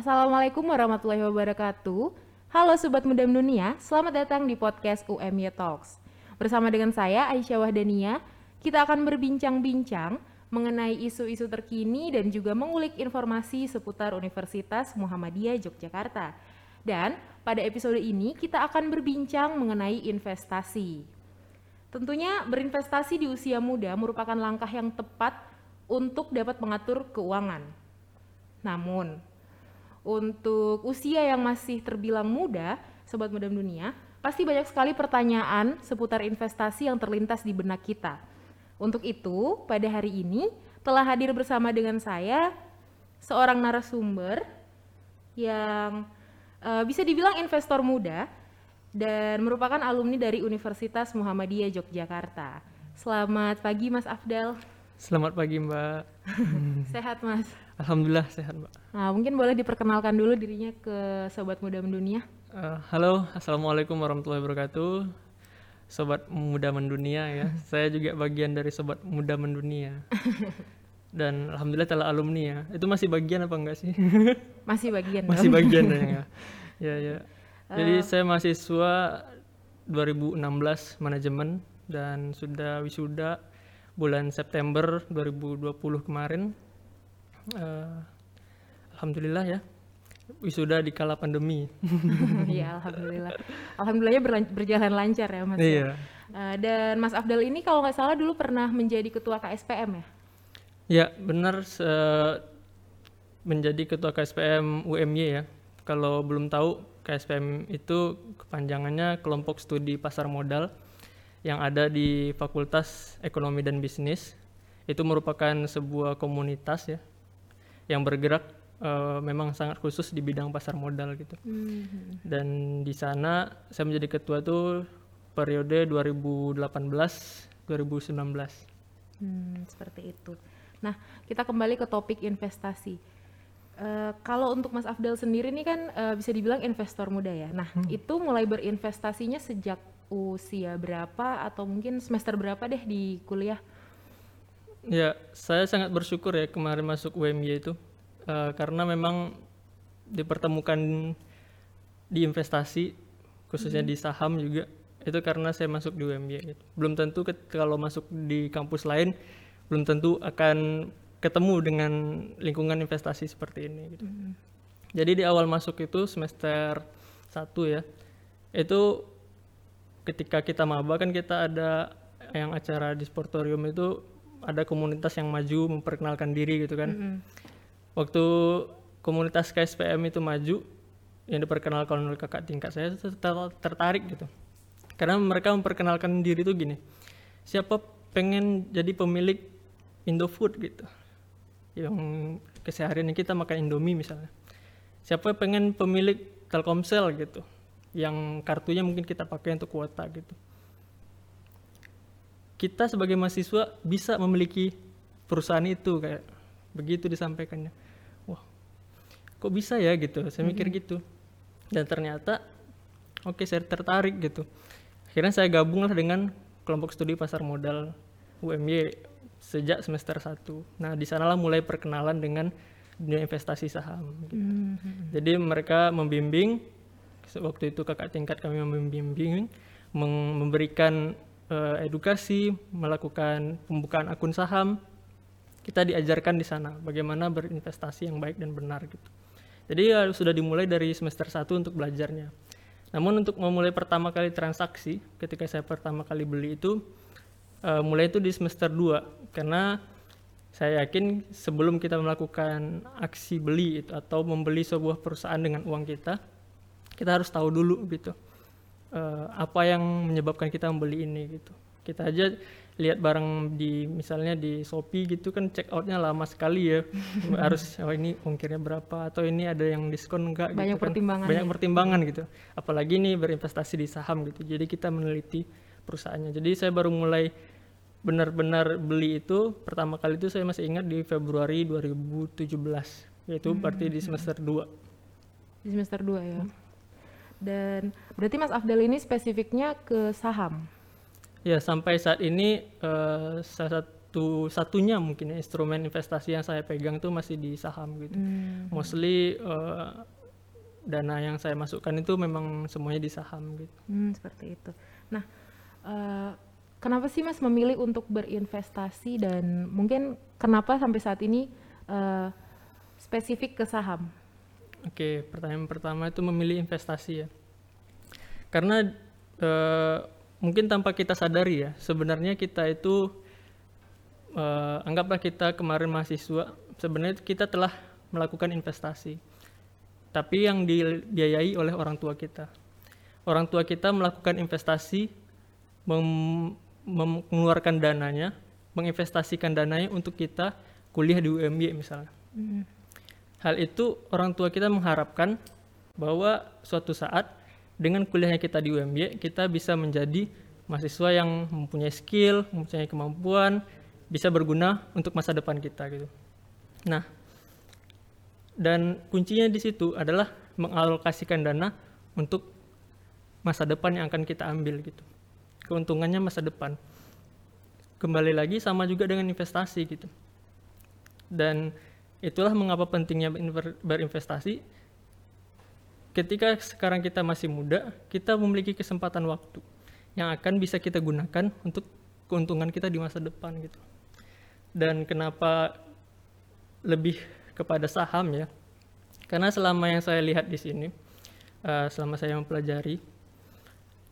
Assalamualaikum warahmatullahi wabarakatuh. Halo Sobat Muda Dunia, selamat datang di podcast UMY Talks. Bersama dengan saya Aisyah Wahdania, kita akan berbincang-bincang mengenai isu-isu terkini dan juga mengulik informasi seputar Universitas Muhammadiyah Yogyakarta. Dan pada episode ini kita akan berbincang mengenai investasi. Tentunya berinvestasi di usia muda merupakan langkah yang tepat untuk dapat mengatur keuangan. Namun, untuk usia yang masih terbilang muda, sobat muda dunia, pasti banyak sekali pertanyaan seputar investasi yang terlintas di benak kita. Untuk itu, pada hari ini telah hadir bersama dengan saya seorang narasumber yang uh, bisa dibilang investor muda dan merupakan alumni dari Universitas Muhammadiyah Yogyakarta. Selamat pagi Mas Afdal. Selamat pagi Mbak. Sehat Mas. Alhamdulillah sehat Mbak. Nah mungkin boleh diperkenalkan dulu dirinya ke Sobat Muda Mendunia. Uh, halo, Assalamualaikum warahmatullahi wabarakatuh. Sobat Muda Mendunia ya. Saya juga bagian dari Sobat Muda Mendunia. Dan Alhamdulillah telah alumni ya. Itu masih bagian apa enggak sih? Masih bagian Masih bagian ya. ya ya. Jadi uh, saya mahasiswa 2016 manajemen dan sudah wisuda bulan September 2020 kemarin uh, alhamdulillah ya wisuda di kala pandemi. Iya, alhamdulillah. Alhamdulillahnya berjalan lancar ya, Mas. Ya. Iya. Uh, dan Mas Afdal ini kalau nggak salah dulu pernah menjadi ketua KSPM ya? Ya, benar uh, menjadi ketua KSPM UMY ya. Kalau belum tahu, KSPM itu kepanjangannya kelompok studi pasar modal yang ada di Fakultas Ekonomi dan Bisnis. Itu merupakan sebuah komunitas ya yang bergerak uh, memang sangat khusus di bidang pasar modal gitu. Mm-hmm. Dan di sana saya menjadi ketua tuh periode 2018 2019. Hmm, seperti itu. Nah, kita kembali ke topik investasi. Uh, kalau untuk Mas Afdal sendiri ini kan uh, bisa dibilang investor muda ya. Nah, hmm. itu mulai berinvestasinya sejak usia berapa atau mungkin semester berapa deh di kuliah? Ya, saya sangat bersyukur ya kemarin masuk UMY itu uh, karena memang dipertemukan di investasi khususnya hmm. di saham juga itu karena saya masuk di UMY gitu. Belum tentu kalau masuk di kampus lain belum tentu akan ketemu dengan lingkungan investasi seperti ini gitu. Hmm. Jadi di awal masuk itu semester satu ya. Itu ketika kita maba kan kita ada yang acara di sportorium itu ada komunitas yang maju memperkenalkan diri gitu kan. Mm -hmm. Waktu komunitas KSPM itu maju yang diperkenalkan oleh kakak tingkat saya itu tertarik gitu. Karena mereka memperkenalkan diri itu gini. Siapa pengen jadi pemilik Indofood gitu. Yang keseharian kita makan Indomie misalnya. Siapa pengen pemilik Telkomsel gitu. Yang kartunya mungkin kita pakai untuk kuota gitu kita sebagai mahasiswa bisa memiliki perusahaan itu kayak begitu disampaikannya wah kok bisa ya gitu saya mikir mm -hmm. gitu dan ternyata oke okay, saya tertarik gitu akhirnya saya gabunglah dengan kelompok studi pasar modal UMY sejak semester 1 nah di sanalah mulai perkenalan dengan dunia investasi saham gitu. mm -hmm. jadi mereka membimbing waktu itu kakak tingkat kami membimbing memberikan uh, edukasi, melakukan pembukaan akun saham, kita diajarkan di sana bagaimana berinvestasi yang baik dan benar gitu. Jadi ya sudah dimulai dari semester 1 untuk belajarnya. Namun untuk memulai pertama kali transaksi, ketika saya pertama kali beli itu uh, mulai itu di semester 2 karena saya yakin sebelum kita melakukan aksi beli itu atau membeli sebuah perusahaan dengan uang kita, kita harus tahu dulu gitu uh, apa yang menyebabkan kita membeli ini gitu. Kita aja lihat barang di misalnya di Shopee gitu kan check outnya lama sekali ya. Harus oh ini ongkirnya berapa atau ini ada yang diskon enggak banyak gitu pertimbangan banyak ya. pertimbangan gitu. Apalagi ini berinvestasi di saham gitu. Jadi kita meneliti perusahaannya. Jadi saya baru mulai benar-benar beli itu pertama kali itu saya masih ingat di Februari 2017 yaitu hmm. berarti di semester 2 di semester 2 ya? Hmm dan berarti Mas Afdal ini spesifiknya ke saham? Ya sampai saat ini uh, salah satu-satunya mungkin ya, instrumen investasi yang saya pegang tuh masih di saham gitu. Hmm. Mostly eh, dana yang saya masukkan itu memang semuanya di saham gitu. Hmm, seperti itu. Nah, eh, kenapa sih Mas memilih untuk berinvestasi dan mungkin kenapa sampai saat ini eh, spesifik ke saham? Oke, pertanyaan pertama itu memilih investasi ya. Karena eh, mungkin tanpa kita sadari ya, sebenarnya kita itu eh, anggaplah kita kemarin mahasiswa, sebenarnya kita telah melakukan investasi. Tapi yang dibiayai oleh orang tua kita. Orang tua kita melakukan investasi mem- mengeluarkan dananya, menginvestasikan dananya untuk kita kuliah di UMY misalnya. Hmm. Hal itu orang tua kita mengharapkan bahwa suatu saat dengan kuliahnya kita di UMY kita bisa menjadi mahasiswa yang mempunyai skill, mempunyai kemampuan, bisa berguna untuk masa depan kita gitu. Nah, dan kuncinya di situ adalah mengalokasikan dana untuk masa depan yang akan kita ambil gitu. Keuntungannya masa depan. Kembali lagi sama juga dengan investasi gitu. Dan itulah mengapa pentingnya berinvestasi. Ketika sekarang kita masih muda, kita memiliki kesempatan waktu yang akan bisa kita gunakan untuk keuntungan kita di masa depan gitu. Dan kenapa lebih kepada saham ya? Karena selama yang saya lihat di sini, eh, selama saya mempelajari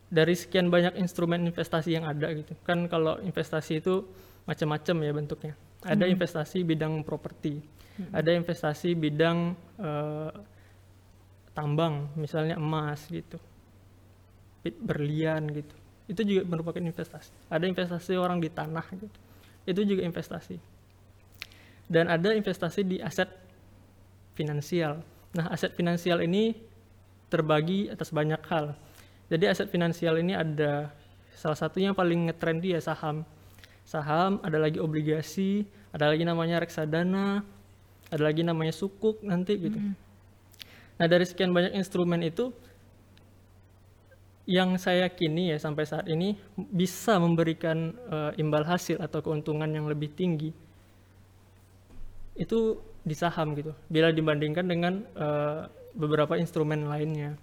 dari sekian banyak instrumen investasi yang ada gitu, kan kalau investasi itu macam-macam ya bentuknya. Ada investasi bidang properti, ada investasi bidang eh, tambang, misalnya emas gitu, berlian gitu. Itu juga merupakan investasi. Ada investasi orang di tanah gitu, itu juga investasi. Dan ada investasi di aset finansial. Nah, aset finansial ini terbagi atas banyak hal. Jadi aset finansial ini ada salah satunya yang paling ngetrend dia saham. Saham, ada lagi obligasi, ada lagi namanya reksadana, ada lagi namanya sukuk nanti gitu. Nah, dari sekian banyak instrumen itu yang saya yakini ya sampai saat ini bisa memberikan eh, imbal hasil atau keuntungan yang lebih tinggi. Itu di saham gitu bila dibandingkan dengan eh, beberapa instrumen lainnya.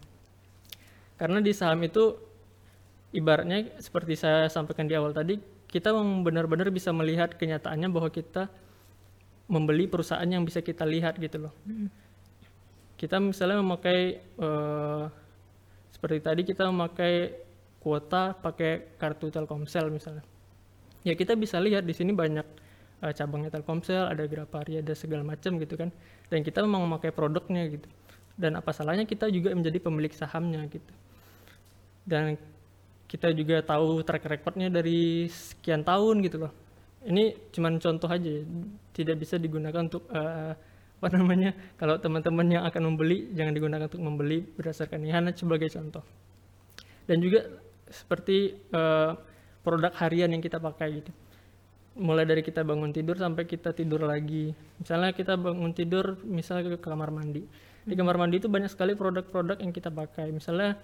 Karena di saham itu ibaratnya seperti saya sampaikan di awal tadi kita memang benar-benar bisa melihat kenyataannya bahwa kita membeli perusahaan yang bisa kita lihat gitu loh. Kita misalnya memakai eh, seperti tadi kita memakai kuota pakai kartu Telkomsel misalnya. Ya kita bisa lihat di sini banyak eh, cabangnya Telkomsel ada Grapari ada segala macam gitu kan. Dan kita memang memakai produknya gitu. Dan apa salahnya kita juga menjadi pemilik sahamnya gitu. Dan kita juga tahu track recordnya dari sekian tahun gitu loh. Ini cuman contoh aja tidak bisa digunakan untuk eh, apa namanya kalau teman-teman yang akan membeli jangan digunakan untuk membeli berdasarkan ini hanya sebagai contoh. Dan juga seperti eh, produk harian yang kita pakai gitu. Mulai dari kita bangun tidur sampai kita tidur lagi. Misalnya kita bangun tidur misalnya ke kamar mandi. Di kamar mandi itu banyak sekali produk-produk yang kita pakai. Misalnya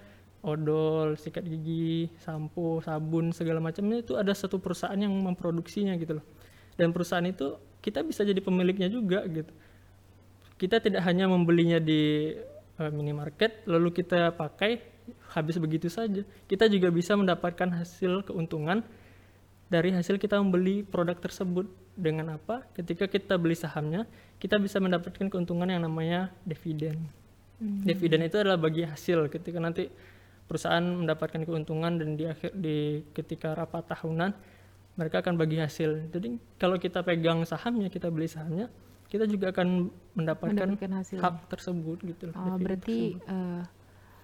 odol sikat gigi sampo sabun segala macamnya itu ada satu perusahaan yang memproduksinya gitu loh. Dan perusahaan itu kita bisa jadi pemiliknya juga gitu. Kita tidak hanya membelinya di eh, minimarket lalu kita pakai habis begitu saja. Kita juga bisa mendapatkan hasil keuntungan dari hasil kita membeli produk tersebut. Dengan apa? Ketika kita beli sahamnya kita bisa mendapatkan keuntungan yang namanya dividen. Dividen itu adalah bagi hasil. Ketika nanti perusahaan mendapatkan keuntungan dan di akhir di ketika rapat tahunan mereka akan bagi hasil jadi kalau kita pegang sahamnya kita beli sahamnya kita juga akan mendapatkan Mendapatkan hasilnya. hak tersebut gitu loh, Oh, berarti tersebut. eh,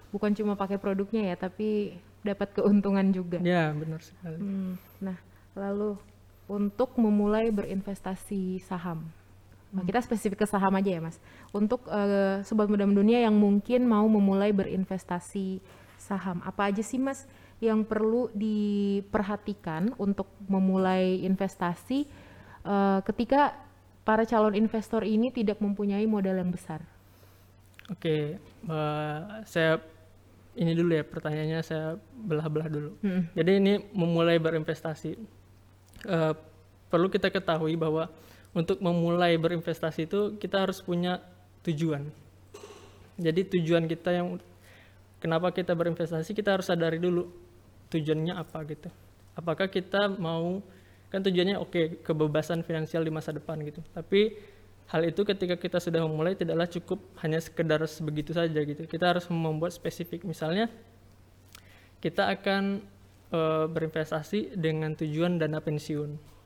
bukan cuma pakai produknya ya, tapi dapat keuntungan juga. ya benar sekali Hmm, Nah, lalu untuk memulai berinvestasi saham, Nah, kita spesifik ke saham aja ya, Mas. Untuk eh, sobat muda mendunia yang mungkin mau memulai berinvestasi saham, apa aja sih, Mas, yang perlu diperhatikan untuk memulai investasi eh, ketika para calon investor ini tidak mempunyai modal yang besar? Oke, eh, saya ini dulu ya pertanyaannya saya belah-belah dulu. Hmm. Jadi ini memulai berinvestasi. Eh, perlu kita ketahui bahwa untuk memulai berinvestasi itu kita harus punya tujuan. Jadi tujuan kita yang kenapa kita berinvestasi kita harus sadari dulu tujuannya apa gitu. Apakah kita mau kan tujuannya oke okay, kebebasan finansial di masa depan gitu. Tapi hal itu ketika kita sudah memulai tidaklah cukup hanya sekedar sebegitu saja gitu. Kita harus membuat spesifik. Misalnya kita akan e, berinvestasi dengan tujuan dana pensiun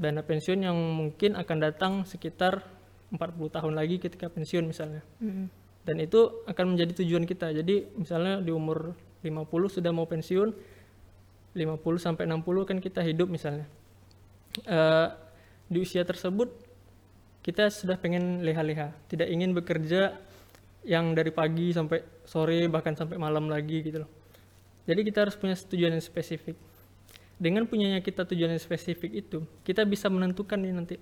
dana pensiun yang mungkin akan datang sekitar 40 tahun lagi ketika pensiun misalnya. Mm-hmm. Dan itu akan menjadi tujuan kita. Jadi misalnya di umur 50 sudah mau pensiun, 50 sampai 60 kan kita hidup misalnya. Uh, di usia tersebut kita sudah pengen leha-leha, tidak ingin bekerja yang dari pagi sampai sore bahkan sampai malam lagi gitu loh. Jadi kita harus punya tujuan yang spesifik dengan punyanya kita tujuan yang spesifik itu, kita bisa menentukan nih nanti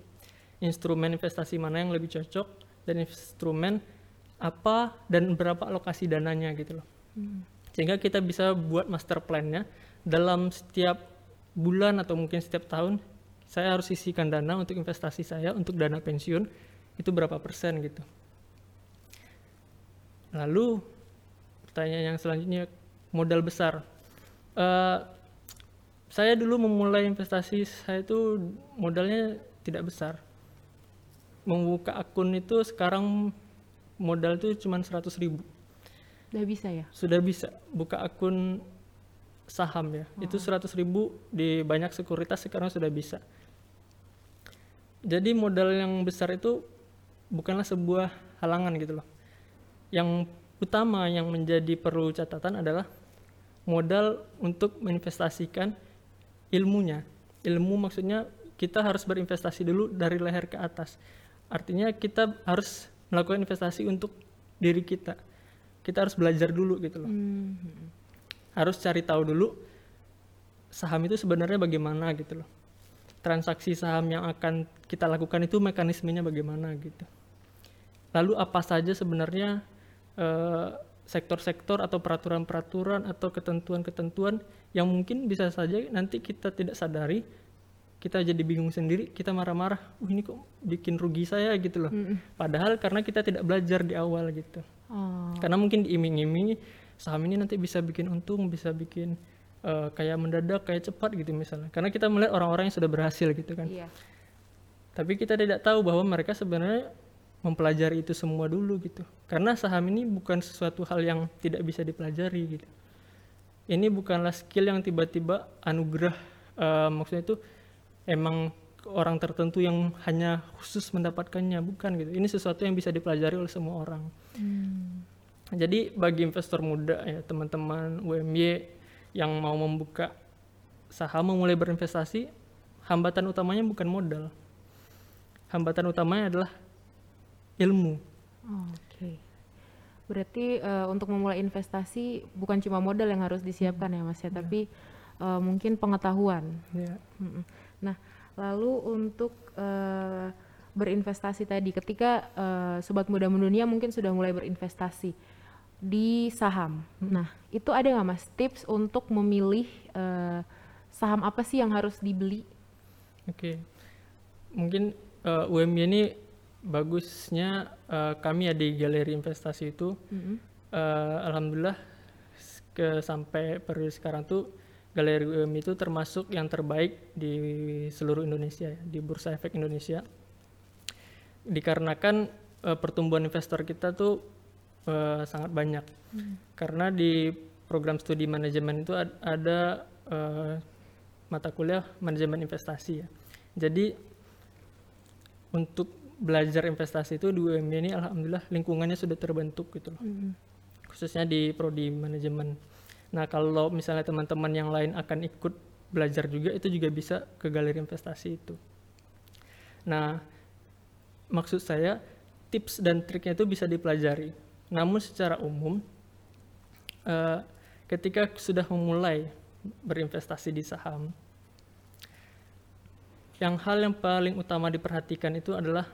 instrumen investasi mana yang lebih cocok dan instrumen apa dan berapa alokasi dananya gitu loh. Hmm. Sehingga kita bisa buat master plan-nya dalam setiap bulan atau mungkin setiap tahun saya harus sisihkan dana untuk investasi saya untuk dana pensiun itu berapa persen gitu. Lalu pertanyaan yang selanjutnya modal besar. Uh, saya dulu memulai investasi saya itu modalnya tidak besar membuka akun itu sekarang modal itu cuma 100 ribu sudah bisa ya sudah bisa buka akun saham ya oh. itu 100 ribu di banyak sekuritas sekarang sudah bisa jadi modal yang besar itu bukanlah sebuah halangan gitu loh yang utama yang menjadi perlu catatan adalah modal untuk menginvestasikan ilmunya. Ilmu maksudnya kita harus berinvestasi dulu dari leher ke atas. Artinya kita harus melakukan investasi untuk diri kita. Kita harus belajar dulu gitu loh. Hmm. Harus cari tahu dulu saham itu sebenarnya bagaimana gitu loh. Transaksi saham yang akan kita lakukan itu mekanismenya bagaimana gitu. Lalu apa saja sebenarnya uh, sektor-sektor atau peraturan-peraturan atau ketentuan-ketentuan yang mungkin bisa saja nanti kita tidak sadari kita jadi bingung sendiri kita marah-marah uh ini kok bikin rugi saya gitu loh. Mm padahal karena kita tidak belajar di awal gitu. Oh. karena mungkin diiming-imingi saham ini nanti bisa bikin untung bisa bikin uh, kayak mendadak kayak cepat gitu misalnya. Karena kita melihat orang-orang yang sudah berhasil gitu kan. Yeah. tapi kita tidak tahu bahwa mereka sebenarnya mempelajari itu semua dulu gitu. Karena saham ini bukan sesuatu hal yang tidak bisa dipelajari gitu. Ini bukanlah skill yang tiba-tiba anugerah uh, maksudnya itu emang orang tertentu yang hanya khusus mendapatkannya bukan gitu ini sesuatu yang bisa dipelajari oleh semua orang hmm. jadi bagi investor muda ya teman-teman UMY yang mau membuka saham memulai berinvestasi hambatan utamanya bukan modal hambatan utamanya adalah ilmu. Oke. Okay. Berarti uh, untuk memulai investasi bukan cuma modal yang harus disiapkan ya Mas ya, yeah. tapi uh, mungkin pengetahuan. Yeah. Nah, lalu untuk uh, berinvestasi tadi ketika uh, sobat muda mendunia mungkin sudah mulai berinvestasi di saham. Hmm. Nah, itu ada nggak Mas tips untuk memilih uh, saham apa sih yang harus dibeli? Oke. Okay. Mungkin uh, UMY ini bagusnya uh, kami ya di galeri investasi itu mm-hmm. uh, alhamdulillah ke sampai periode sekarang tuh galeri UM itu termasuk yang terbaik di seluruh Indonesia ya, di bursa efek Indonesia dikarenakan uh, pertumbuhan investor kita tuh uh, sangat banyak mm. karena di program studi manajemen itu ad- ada uh, mata kuliah manajemen investasi ya jadi untuk belajar investasi itu di UMY ini alhamdulillah lingkungannya sudah terbentuk gitu loh. Mm. Khususnya di prodi manajemen. Nah, kalau misalnya teman-teman yang lain akan ikut belajar juga itu juga bisa ke galeri investasi itu. Nah, maksud saya tips dan triknya itu bisa dipelajari. Namun secara umum uh, ketika sudah memulai berinvestasi di saham, yang hal yang paling utama diperhatikan itu adalah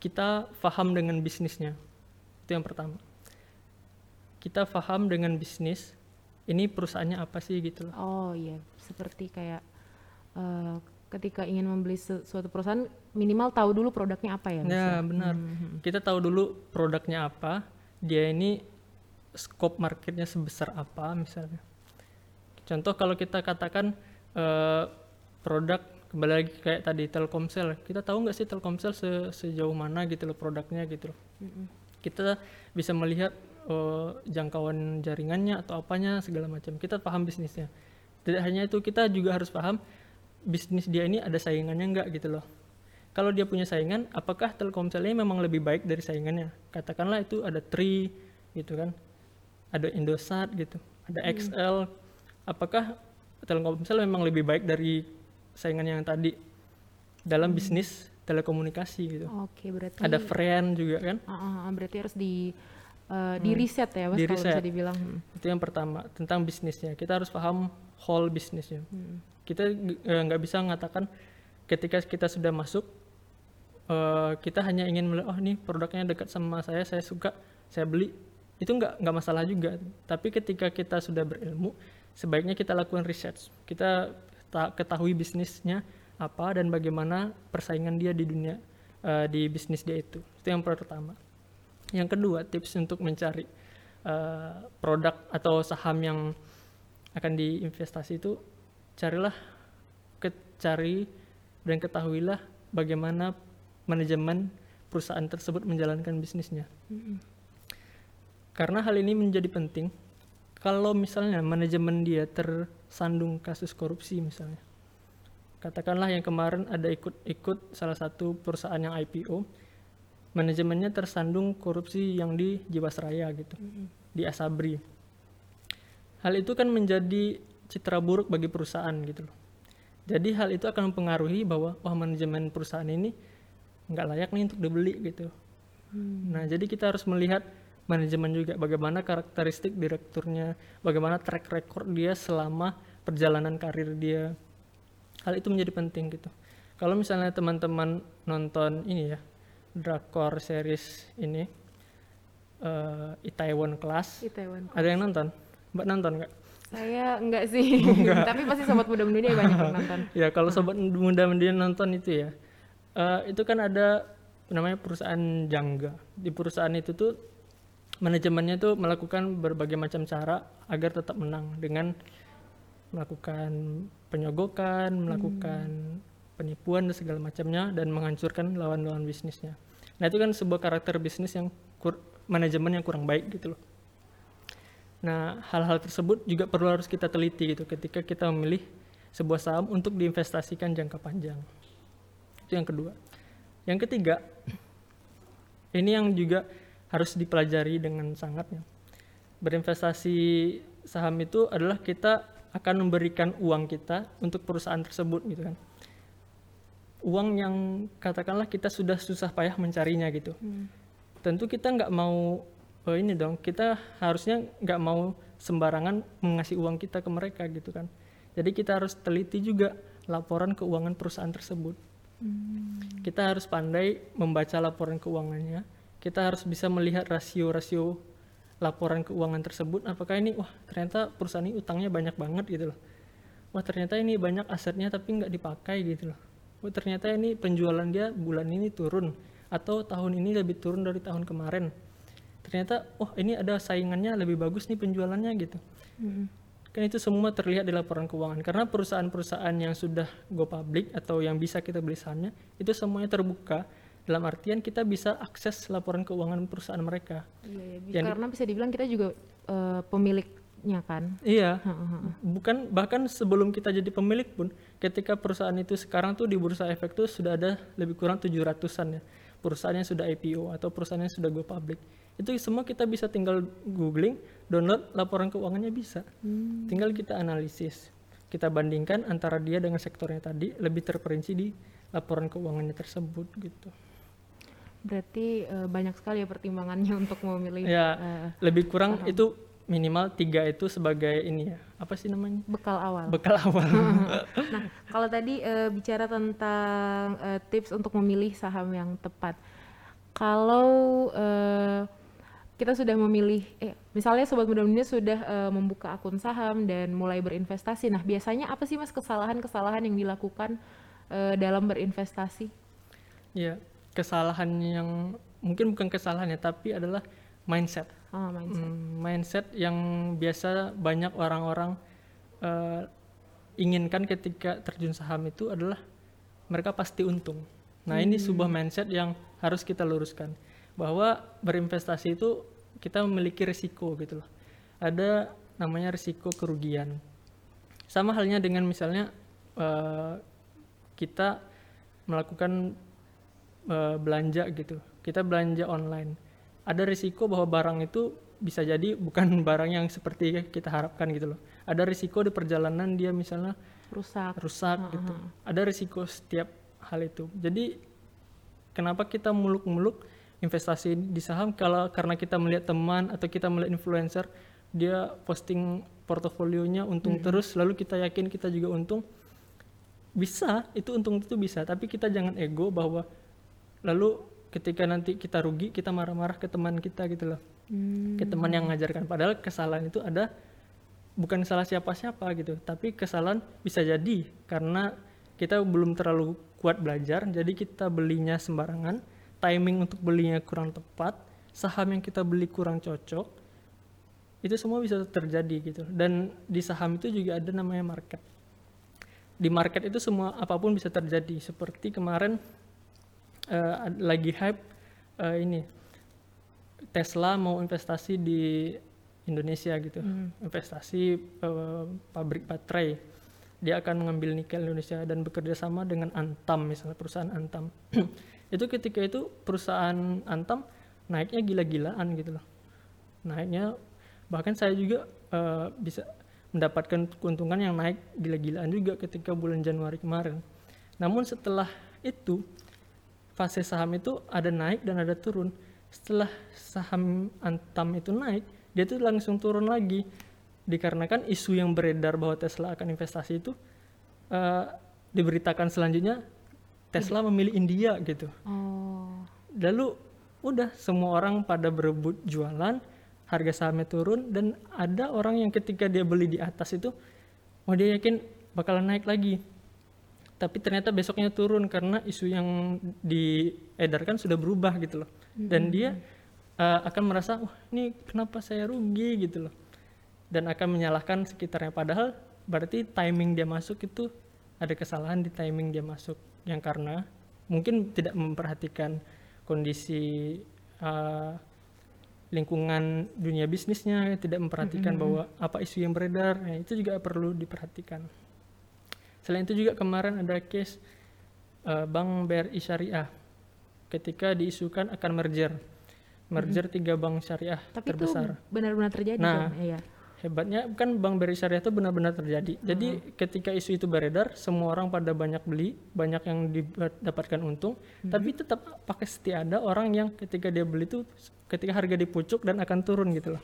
kita paham dengan bisnisnya. Itu yang pertama. Kita paham dengan bisnis, ini perusahaannya apa sih gitu loh. Oh iya, seperti kayak eh, ketika ingin membeli su- suatu perusahaan minimal tahu dulu produknya apa ya? Ya benar. Hmm, Kita tahu dulu produknya apa, dia ini scope marketnya sebesar apa misalnya. Contoh kalau kita katakan eh, produk kembali lagi kayak tadi Telkomsel, kita tahu nggak sih Telkomsel se- sejauh mana gitu loh produknya gitu loh. Kita bisa melihat eh, jangkauan jaringannya atau apanya segala macam. Kita paham bisnisnya. Tidak hanya itu kita juga harus paham bisnis dia ini ada saingannya nggak gitu loh. Kalau dia punya saingan, apakah Telkomselnya memang lebih baik dari saingannya? Katakanlah itu ada Tri gitu kan, ada Indosat gitu, ada XL. Apakah Telkomsel memang lebih baik dari saingannya yang tadi dalam bisnis telekomunikasi gitu? Oke, berarti Ada Friend juga kan? Ah, ah, berarti harus di eh, di riset ya, Mas Di kalau bisa riset. dibilang. Hmm. Itu yang pertama tentang bisnisnya. Kita harus paham whole bisnisnya. Kita eh, nggak bisa mengatakan ketika kita sudah masuk eh, kita hanya ingin melihat oh nih produknya dekat sama saya, saya suka, saya beli. Itu nggak nggak masalah juga. Tapi ketika kita sudah berilmu, sebaiknya kita lakukan research. Kita ta- ketahui bisnisnya apa dan bagaimana persaingan dia di dunia eh, di bisnis dia itu. Itu yang pertama. Yang kedua, tips untuk mencari eh, produk atau saham yang akan diinvestasi itu carilah ke, cari dan ketahuilah bagaimana manajemen perusahaan tersebut menjalankan bisnisnya. Karena hal ini menjadi penting kalau misalnya manajemen dia tersandung kasus korupsi misalnya. Katakanlah yang kemarin ada ikut-ikut salah satu perusahaan yang IPO, manajemennya tersandung korupsi yang di Jiwasraya gitu, di Asabri. Hal itu kan menjadi citra buruk bagi perusahaan gitu loh. Jadi hal itu akan mempengaruhi bahwa wah manajemen perusahaan ini nggak layak nih untuk dibeli gitu. Nah jadi kita harus melihat manajemen juga bagaimana karakteristik direkturnya, bagaimana track record dia selama perjalanan karir dia. Hal itu menjadi penting gitu. Kalau misalnya teman-teman nonton ini ya drakor series ini eh Itaewon Class, Itaewon. ada yang nonton? Mbak nonton nggak? Saya enggak sih, tapi pasti sobat muda dunia banyak yang nonton. Ya kalau sobat muda mendian nonton itu ya, eh, itu kan ada namanya perusahaan jangga. Di perusahaan itu tuh manajemennya tuh melakukan berbagai macam cara agar tetap menang dengan melakukan penyogokan, melakukan penipuan dan segala macamnya dan menghancurkan lawan-lawan bisnisnya. Nah itu kan sebuah karakter bisnis yang manajemen yang kurang baik gitu loh. Nah, hal-hal tersebut juga perlu harus kita teliti gitu ketika kita memilih sebuah saham untuk diinvestasikan jangka panjang. Itu yang kedua. Yang ketiga, ini yang juga harus dipelajari dengan sangat ya. Berinvestasi saham itu adalah kita akan memberikan uang kita untuk perusahaan tersebut gitu kan. Uang yang katakanlah kita sudah susah payah mencarinya gitu. Tentu kita nggak mau oh ini dong kita harusnya nggak mau sembarangan mengasih uang kita ke mereka gitu kan. Jadi kita harus teliti juga laporan keuangan perusahaan tersebut. Kita harus pandai membaca laporan keuangannya. Kita harus bisa melihat rasio-rasio laporan keuangan tersebut. Apakah ini wah ternyata perusahaan ini utangnya banyak banget gitu loh. Wah ternyata ini banyak asetnya tapi nggak dipakai gitu loh wah ternyata ini penjualan dia bulan ini turun atau tahun ini lebih turun dari tahun kemarin. Ternyata oh ini ada saingannya lebih bagus nih penjualannya gitu. Kan itu semua terlihat di laporan keuangan. Karena perusahaan-perusahaan yang sudah go public atau yang bisa kita beli sahamnya itu semuanya terbuka. Dalam artian kita bisa akses laporan keuangan perusahaan mereka. Iya, ya, Yang- karena bisa dibilang kita juga eh, pemiliknya kan. iya. Bukan bahkan sebelum kita jadi pemilik pun ketika perusahaan itu sekarang tuh di bursa efek tuh sudah ada lebih kurang 700-an ya. Perusahaan yang sudah IPO atau perusahaan yang sudah go public. Itu semua kita bisa tinggal googling download laporan keuangannya bisa. Tinggal kita analisis. Kita bandingkan antara dia dengan sektornya tadi lebih terperinci di laporan keuangannya tersebut gitu. Berarti eh, banyak sekali ya pertimbangannya untuk memilih ya eh, lebih kurang itu minimal tiga itu sebagai ini ya apa sih namanya bekal awal. bekal awal Nah, kalau tadi eh, bicara tentang eh, tips untuk memilih saham yang tepat, kalau eh, kita sudah memilih, eh, misalnya sobat muda dunia sudah eh, membuka akun saham dan mulai berinvestasi. Nah, biasanya apa sih mas kesalahan-kesalahan yang dilakukan eh, dalam berinvestasi? Ya, kesalahan yang mungkin bukan kesalahan ya, tapi adalah mindset. Oh, mindset. Hmm, mindset yang biasa banyak orang-orang eh, inginkan ketika terjun saham itu adalah mereka pasti untung. Nah, ini sebuah mindset yang harus kita luruskan bahwa berinvestasi itu kita memiliki risiko gitu loh. Ada namanya risiko kerugian. Sama halnya dengan misalnya eh, kita melakukan eh, belanja gitu. Kita belanja online. Ada risiko bahwa barang itu bisa jadi bukan barang yang seperti kita harapkan gitu loh. Ada risiko di perjalanan dia misalnya Rusak. rusak gitu. Ada risiko setiap hal itu. Jadi kenapa kita muluk-muluk investasi di saham kalau karena kita melihat teman atau kita melihat influencer dia posting portofolionya untung terus lalu kita yakin kita juga untung bisa itu untung itu bisa tapi kita jangan ego bahwa lalu ketika nanti kita rugi kita marah-marah ke teman kita gitu loh. Hmm. ke teman yang mengajarkan padahal kesalahan itu ada bukan salah siapa-siapa gitu. Tapi kesalahan bisa jadi karena kita belum terlalu kuat belajar jadi kita belinya sembarangan. Timing untuk belinya kurang tepat saham yang kita beli kurang cocok itu semua bisa terjadi gitu. Dan di saham itu juga ada namanya market. Di market itu semua apa pun bisa terjadi. Seperti kemarin ad- lagi hype eh, ini Tesla mau investasi di Indonesia gitu. Investasi eh, pabrik baterai. Dia akan mengambil nikel Indonesia dan bekerja sama dengan Antam misalnya perusahaan Antam. Itu ketika itu perusahaan Antam naiknya gila-gilaan gitu loh. Naiknya bahkan saya juga eh, bisa mendapatkan keuntungan yang naik gila-gilaan juga ketika bulan Januari kemarin. Namun setelah itu fase saham itu ada naik dan ada turun. Setelah saham Antam itu naik dia tuh langsung turun lagi. Dikarenakan isu yang beredar bahwa Tesla akan investasi itu eh, diberitakan selanjutnya Tesla memilih India gitu. Oh. lalu udah semua orang pada berebut jualan harga sahamnya turun dan ada orang yang ketika dia beli di atas itu oh dia yakin bakalan naik lagi tapi ternyata besoknya turun karena isu yang diedarkan sudah berubah gitu loh. Dan dia uh, akan merasa wah ini kenapa saya rugi? gitu loh. Dan akan menyalahkan sekitarnya. Padahal berarti timing dia masuk itu ada kesalahan di timing dia masuk. Yang karena mungkin tidak memperhatikan kondisi uh, lingkungan dunia bisnisnya tidak memperhatikan bahwa apa isu yang beredar. Nah, itu juga perlu diperhatikan selain itu juga kemarin ada case uh, Bank BRI Syariah ketika diisukan akan merger merger tiga bank syariah Tapi terbesar itu benar-benar terjadi Nah, kan? Iya. hebatnya kan bank BRI Syariah itu benar-benar terjadi. Jadi ketika isu itu beredar, semua orang pada banyak beli, banyak yang didapatkan untung, tapi tetap pakai setia ada orang yang ketika dia beli itu ketika harga dipucuk dan akan turun gitu loh.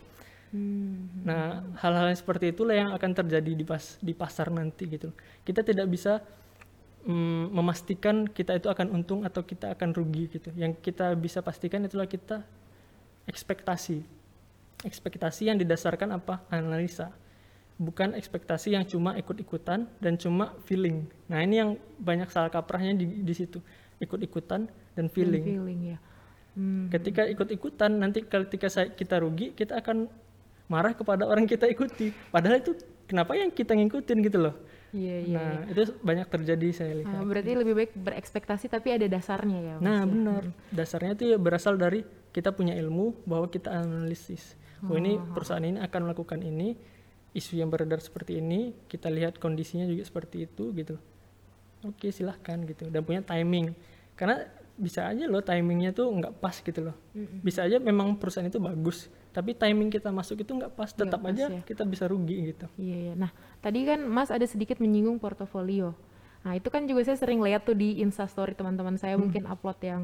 Hmm. Nah, hal-hal seperti itulah yang akan terjadi di pas di pasar nanti gitu. Kita tidak bisa mm, memastikan kita itu akan untung atau kita akan rugi gitu. Yang kita bisa pastikan itulah kita ekspektasi. Ekspektasi yang didasarkan apa? Analisa. Bukan ekspektasi yang cuma ikut-ikutan dan cuma feeling. Nah, ini yang banyak salah kaprahnya di, di situ. Ikut-ikutan dan feeling. Dan feeling ya. Hmm. Ketika ikut-ikutan nanti ketika saya, kita rugi, kita akan marah kepada orang kita ikuti. Padahal itu kenapa yang kita ngikutin gitu loh. Iya iya. Nah, itu banyak terjadi saya lihat. Ah, berarti lebih baik berekspektasi tapi ada dasarnya ya. Nah, ya? benar. Dasarnya itu ya berasal dari kita punya ilmu bahwa kita analisis. Oh, ini perusahaan ini akan melakukan ini, isu yang beredar seperti ini, kita lihat kondisinya juga seperti itu gitu. Oke, silahkan gitu. Dan punya timing. Karena bisa aja loh timingnya tuh nggak pas gitu loh. Bisa aja memang perusahaan itu bagus, tapi timing kita masuk itu nggak pas, tetap pas aja ya. kita bisa rugi gitu. Iya, iya. Nah, tadi kan Mas ada sedikit menyinggung portofolio. Nah, itu kan juga saya sering lihat tuh di Instastory teman-teman saya mungkin upload yang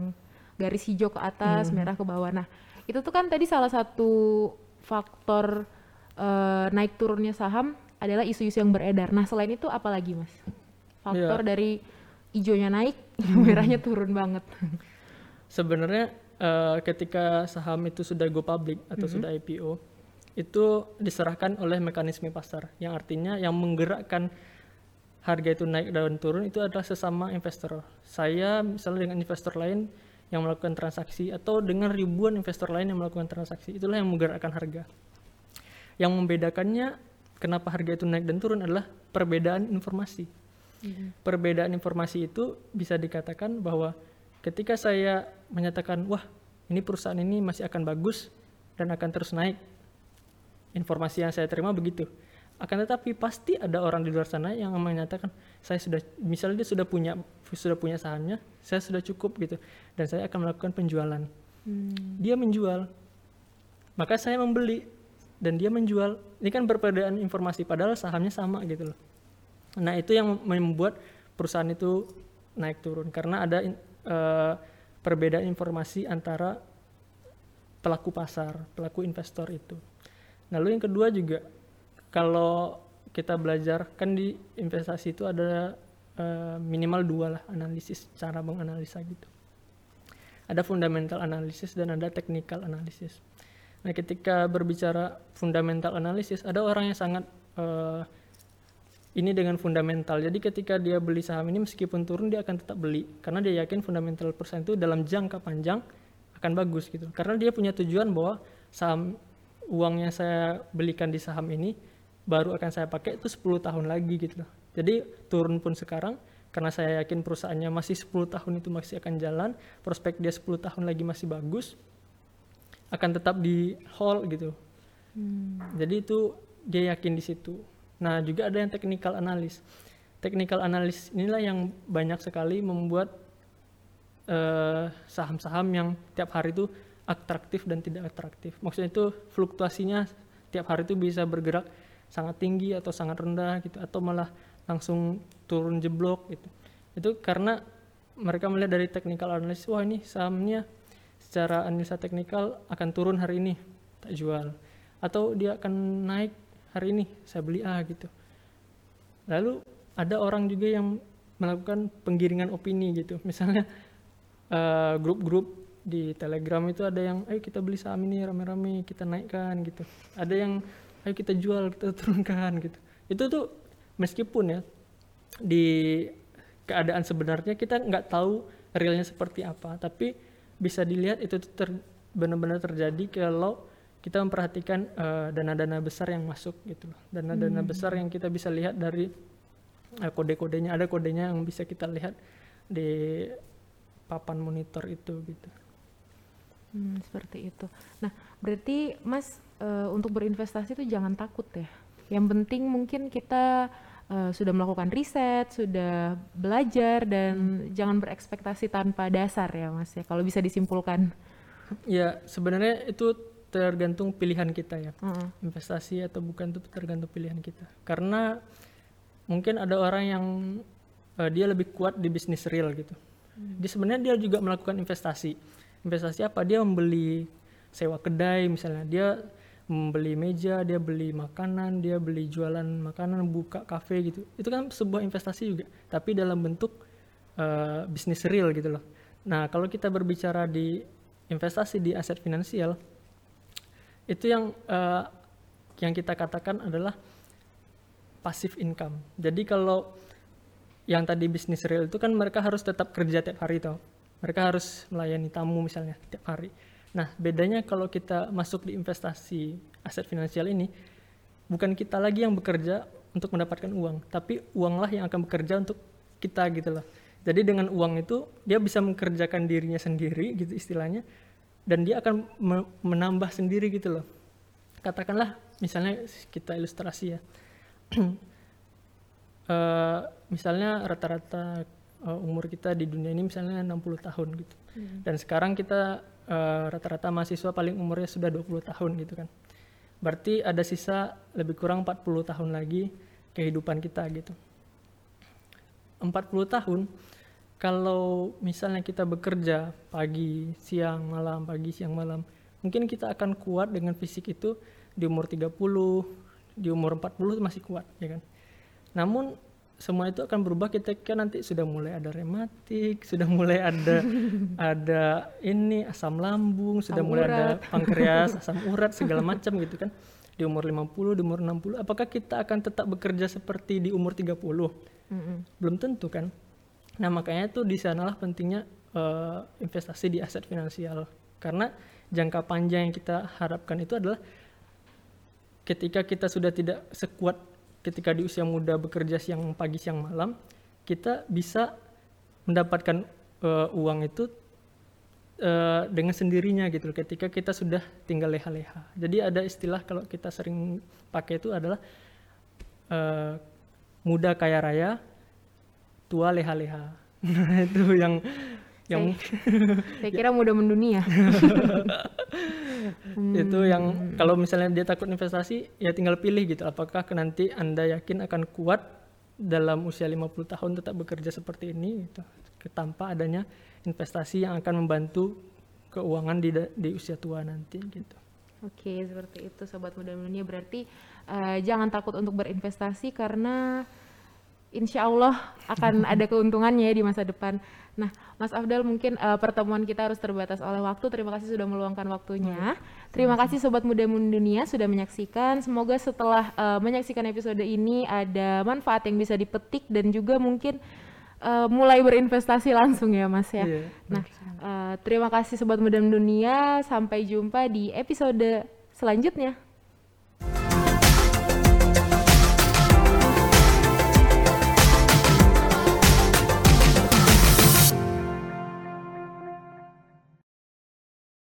garis hijau ke atas, merah ke bawah. Nah, itu tuh kan tadi salah satu faktor eh, naik turunnya saham adalah isu-isu yang beredar. Nah, selain itu apa lagi, Mas? Faktor dari hijaunya naik, merahnya turun banget. Sebenarnya eh, ketika saham itu sudah go public atau sudah IPO itu diserahkan oleh mekanisme pasar yang artinya yang menggerakkan harga itu naik dan turun itu adalah sesama investor. Saya misalnya dengan investor lain yang melakukan transaksi atau dengan ribuan investor lain yang melakukan transaksi itulah yang menggerakkan harga. Yang membedakannya kenapa harga itu naik dan turun adalah perbedaan informasi. Perbedaan informasi itu bisa dikatakan bahwa ketika saya menyatakan wah ini perusahaan ini masih akan bagus dan akan terus naik. Informasi yang saya terima begitu. Akan tetapi pasti ada orang di luar sana yang menyatakan saya sudah misalnya dia sudah punya sudah punya sahamnya, saya sudah cukup gitu dan saya akan melakukan penjualan. Dia menjual. Maka saya membeli dan dia menjual. Ini kan perbedaan informasi padahal sahamnya sama gitu loh. Nah, itu yang membuat perusahaan itu naik turun karena ada eh, perbedaan informasi antara pelaku pasar, pelaku investor itu. Lalu yang kedua juga kalau kita belajar kan di investasi itu ada eh, minimal dua lah analisis cara menganalisa gitu. Ada fundamental analysis dan ada technical analysis. Nah, ketika berbicara fundamental analysis, ada orang yang sangat eh, ini dengan fundamental. Jadi ketika dia beli saham ini meskipun turun dia akan tetap beli karena dia yakin fundamental persen itu dalam jangka panjang akan bagus gitu. Karena dia punya tujuan bahwa saham uang yang saya belikan di saham ini baru akan saya pakai itu 10 tahun lagi gitu loh. Jadi turun pun sekarang karena saya yakin perusahaannya masih 10 tahun itu masih akan jalan, prospek dia 10 tahun lagi masih bagus, akan tetap di hold gitu. Jadi itu dia yakin di situ. Nah, juga ada yang technical analysis. Technical analysis inilah yang banyak sekali membuat eh, saham-saham yang tiap hari itu atraktif dan tidak atraktif. Maksudnya itu fluktuasinya tiap hari itu bisa bergerak sangat tinggi atau sangat rendah gitu atau malah langsung turun jeblok gitu. Itu karena mereka melihat dari technical analysis, wah ini sahamnya secara analisa teknikal akan turun hari ini, tak jual. Atau dia akan naik hari ini, saya beli A gitu. Lalu ada orang juga yang melakukan penggiringan opini gitu. Misalnya eh, grup-grup di Telegram itu ada yang ayo kita beli saham ini rame-rame kita naikkan gitu. Ada yang ayo kita jual kita turunkan gitu. Itu tuh meskipun ya di keadaan sebenarnya kita nggak tahu realnya seperti apa, tapi bisa dilihat itu tuh ter- benar-benar terjadi kalau kita memperhatikan eh, dana-dana besar yang masuk gitu loh. Dana-dana besar yang kita bisa lihat dari eh, kode-kodenya ada kodenya yang bisa kita lihat di papan monitor itu gitu. Hmm, seperti itu. Nah, berarti Mas eh, untuk berinvestasi itu jangan takut ya. Yang penting mungkin kita eh, sudah melakukan riset, sudah belajar dan jangan berekspektasi tanpa dasar ya Mas ya. Kalau bisa disimpulkan. Ya sebenarnya itu tergantung pilihan kita ya. Heeh. Investasi atau bukan itu tergantung pilihan kita. Karena mungkin ada orang yang eh, dia lebih kuat di bisnis real gitu. Dia sebenarnya dia juga melakukan investasi. Investasi apa? Dia membeli sewa kedai misalnya. Dia membeli meja, dia beli makanan, dia beli jualan makanan, buka kafe gitu. Itu kan sebuah investasi juga, tapi dalam bentuk eh, bisnis real gitu loh. Nah, kalau kita berbicara di investasi di aset finansial, itu yang eh, yang kita katakan adalah passive income. Jadi kalau yang tadi bisnis real itu kan mereka harus tetap kerja tiap hari toh. Mereka harus melayani tamu misalnya tiap hari. Nah, bedanya kalau kita masuk di investasi aset finansial ini bukan kita lagi yang bekerja untuk mendapatkan uang, tapi uanglah yang akan bekerja untuk kita gitu loh. Jadi dengan uang itu dia bisa mengerjakan dirinya sendiri gitu istilahnya dan dia akan me- menambah sendiri gitu loh. Katakanlah misalnya kita ilustrasi ya. Eh, misalnya rata-rata eh, umur kita di dunia ini misalnya 60 tahun gitu. Dan sekarang kita eh, rata-rata mahasiswa paling umurnya sudah 20 tahun gitu kan. Berarti ada sisa lebih kurang 40 tahun lagi kehidupan kita gitu. 40 tahun kalau misalnya kita bekerja pagi, siang, malam, pagi, siang, malam, mungkin kita akan kuat dengan fisik itu di umur 30, di umur 40 masih kuat ya kan. Namun semua itu akan berubah ketika nanti sudah mulai ada rematik, sudah mulai ada ada ini asam lambung, sudah Asam mulai ada urat. pankreas, asam urat segala macam gitu kan. Di umur 50, di umur 60, apakah kita akan tetap bekerja seperti di umur 30? Mm-mm. Belum tentu kan. Nah, makanya tuh di sanalah pentingnya eh, investasi di aset finansial. Karena jangka panjang yang kita harapkan itu adalah ketika kita sudah tidak sekuat ketika di usia muda bekerja siang pagi siang malam, kita bisa mendapatkan eh, uang itu eh, dengan sendirinya gitu ketika kita sudah tinggal leha-leha. Jadi ada istilah kalau kita sering pakai itu adalah eh, muda kaya raya, tua leha-leha. Itu yang yang Saya kira mudah mendunia. itu yang kalau misalnya dia takut investasi ya tinggal pilih gitu. Apakah nanti anda yakin akan kuat dalam usia 50 tahun tetap bekerja seperti ini gitu. Tanpa adanya investasi yang akan membantu keuangan di di usia tua nanti gitu. Oke, seperti itu sobat muda dunia. Berarti eh, jangan takut untuk berinvestasi karena insya Allah akan ada keuntungannya ya di masa depan. Nah, Mas Afdal mungkin eh, pertemuan kita harus terbatas oleh waktu. Terima kasih sudah meluangkan waktunya. Terima kasih sobat muda dunia sudah menyaksikan. Semoga setelah eh, menyaksikan episode ini ada manfaat yang bisa dipetik dan juga mungkin eh, mulai berinvestasi langsung ya Mas ya. Iya, Nah, eh, terima kasih sobat muda dunia. Sampai jumpa di episode selanjutnya.